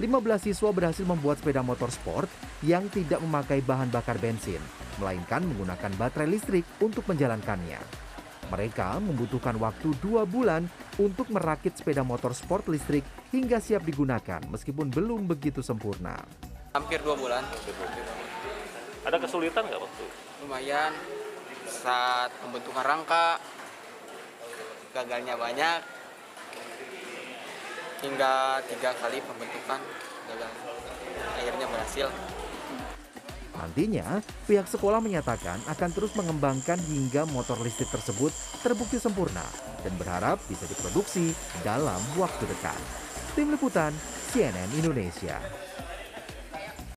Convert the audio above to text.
15 siswa berhasil membuat sepeda motor sport yang tidak memakai bahan bakar bensin, melainkan menggunakan baterai listrik untuk menjalankannya. Mereka membutuhkan waktu dua bulan untuk merakit sepeda motor sport listrik hingga siap digunakan meskipun belum begitu sempurna. Hampir dua bulan, Ada kesulitan nggak waktu? lumayan. Saat pembentukan rangka, gagalnya banyak. Hingga tiga kali pembentukan gagal. Akhirnya berhasil. Nantinya, pihak sekolah menyatakan akan terus mengembangkan hingga motor listrik tersebut terbukti sempurna dan berharap bisa diproduksi dalam waktu dekat. Tim Liputan CNN Indonesia.